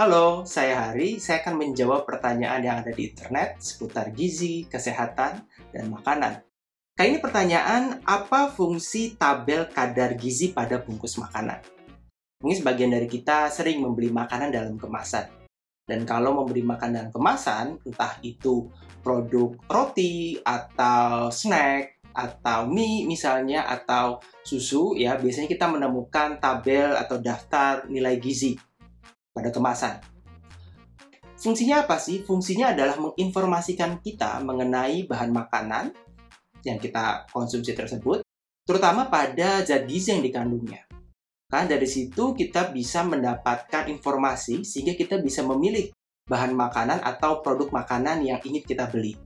Halo, saya Hari. Saya akan menjawab pertanyaan yang ada di internet seputar gizi, kesehatan, dan makanan. Kali ini pertanyaan, apa fungsi tabel kadar gizi pada bungkus makanan? Mungkin sebagian dari kita sering membeli makanan dalam kemasan. Dan kalau membeli makanan kemasan, entah itu produk roti atau snack atau mie misalnya atau susu ya, biasanya kita menemukan tabel atau daftar nilai gizi pada kemasan. Fungsinya apa sih? Fungsinya adalah menginformasikan kita mengenai bahan makanan yang kita konsumsi tersebut, terutama pada zat gizi yang dikandungnya. Kan dari situ kita bisa mendapatkan informasi sehingga kita bisa memilih bahan makanan atau produk makanan yang ingin kita beli.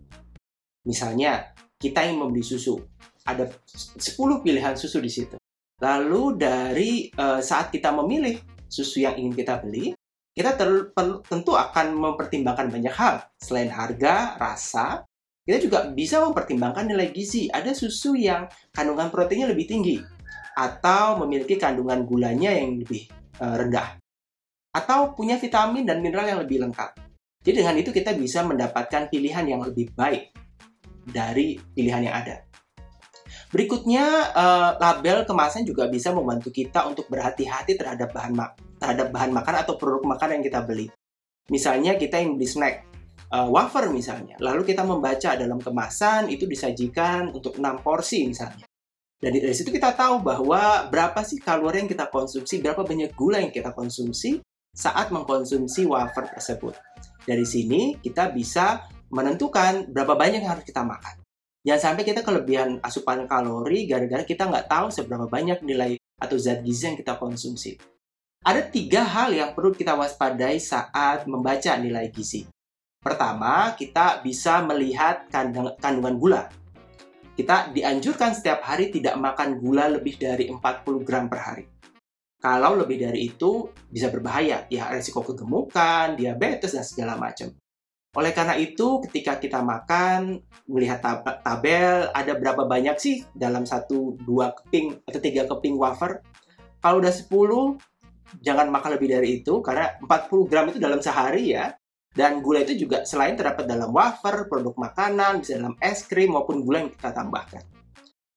Misalnya, kita ingin membeli susu. Ada 10 pilihan susu di situ. Lalu dari uh, saat kita memilih susu yang ingin kita beli, kita tentu akan mempertimbangkan banyak hal. Selain harga, rasa, kita juga bisa mempertimbangkan nilai gizi. Ada susu yang kandungan proteinnya lebih tinggi atau memiliki kandungan gulanya yang lebih uh, rendah atau punya vitamin dan mineral yang lebih lengkap. Jadi dengan itu kita bisa mendapatkan pilihan yang lebih baik dari pilihan yang ada. Berikutnya, uh, label kemasan juga bisa membantu kita untuk berhati-hati terhadap bahan mak terhadap bahan makan atau produk makan yang kita beli. Misalnya kita yang beli snack, uh, wafer misalnya, lalu kita membaca dalam kemasan itu disajikan untuk 6 porsi misalnya. Dan dari situ kita tahu bahwa berapa sih kalori yang kita konsumsi, berapa banyak gula yang kita konsumsi saat mengkonsumsi wafer tersebut. Dari sini kita bisa menentukan berapa banyak yang harus kita makan. Jangan sampai kita kelebihan asupan kalori gara-gara kita nggak tahu seberapa banyak nilai atau zat gizi yang kita konsumsi. Ada tiga hal yang perlu kita waspadai saat membaca nilai gizi. Pertama, kita bisa melihat kandungan gula. Kita dianjurkan setiap hari tidak makan gula lebih dari 40 gram per hari. Kalau lebih dari itu bisa berbahaya, ya resiko kegemukan, diabetes, dan segala macam. Oleh karena itu, ketika kita makan, melihat tab tabel, ada berapa banyak sih dalam satu, dua keping, atau tiga keping wafer. Kalau udah 10, jangan makan lebih dari itu, karena 40 gram itu dalam sehari ya. Dan gula itu juga selain terdapat dalam wafer, produk makanan, bisa dalam es krim, maupun gula yang kita tambahkan.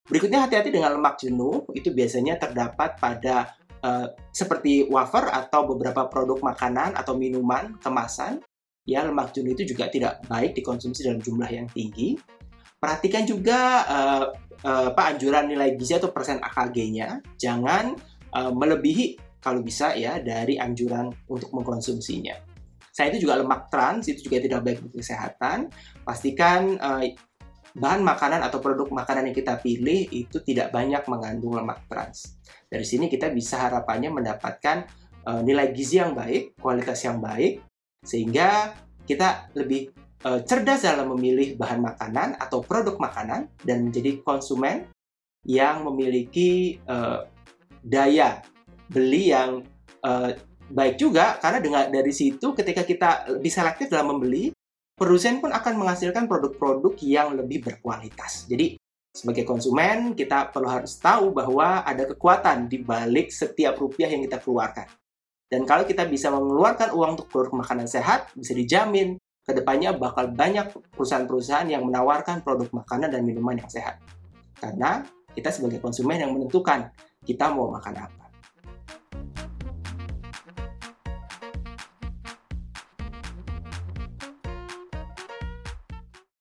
Berikutnya hati-hati dengan lemak jenuh, itu biasanya terdapat pada uh, seperti wafer atau beberapa produk makanan atau minuman kemasan ya lemak jenuh itu juga tidak baik dikonsumsi dalam jumlah yang tinggi. Perhatikan juga uh, uh, apa anjuran nilai gizi atau persen AKG-nya, jangan uh, melebihi kalau bisa ya dari anjuran untuk mengkonsumsinya. Saya itu juga lemak trans itu juga tidak baik untuk kesehatan. Pastikan uh, bahan makanan atau produk makanan yang kita pilih itu tidak banyak mengandung lemak trans. Dari sini kita bisa harapannya mendapatkan uh, nilai gizi yang baik, kualitas yang baik, sehingga kita lebih uh, cerdas dalam memilih bahan makanan atau produk makanan dan menjadi konsumen yang memiliki uh, daya beli yang uh, baik juga karena dengan dari situ ketika kita lebih selektif dalam membeli perusahaan pun akan menghasilkan produk-produk yang lebih berkualitas. Jadi sebagai konsumen kita perlu harus tahu bahwa ada kekuatan di balik setiap rupiah yang kita keluarkan. Dan kalau kita bisa mengeluarkan uang untuk produk makanan sehat, bisa dijamin ke depannya bakal banyak perusahaan-perusahaan yang menawarkan produk makanan dan minuman yang sehat. Karena kita sebagai konsumen yang menentukan kita mau makan apa.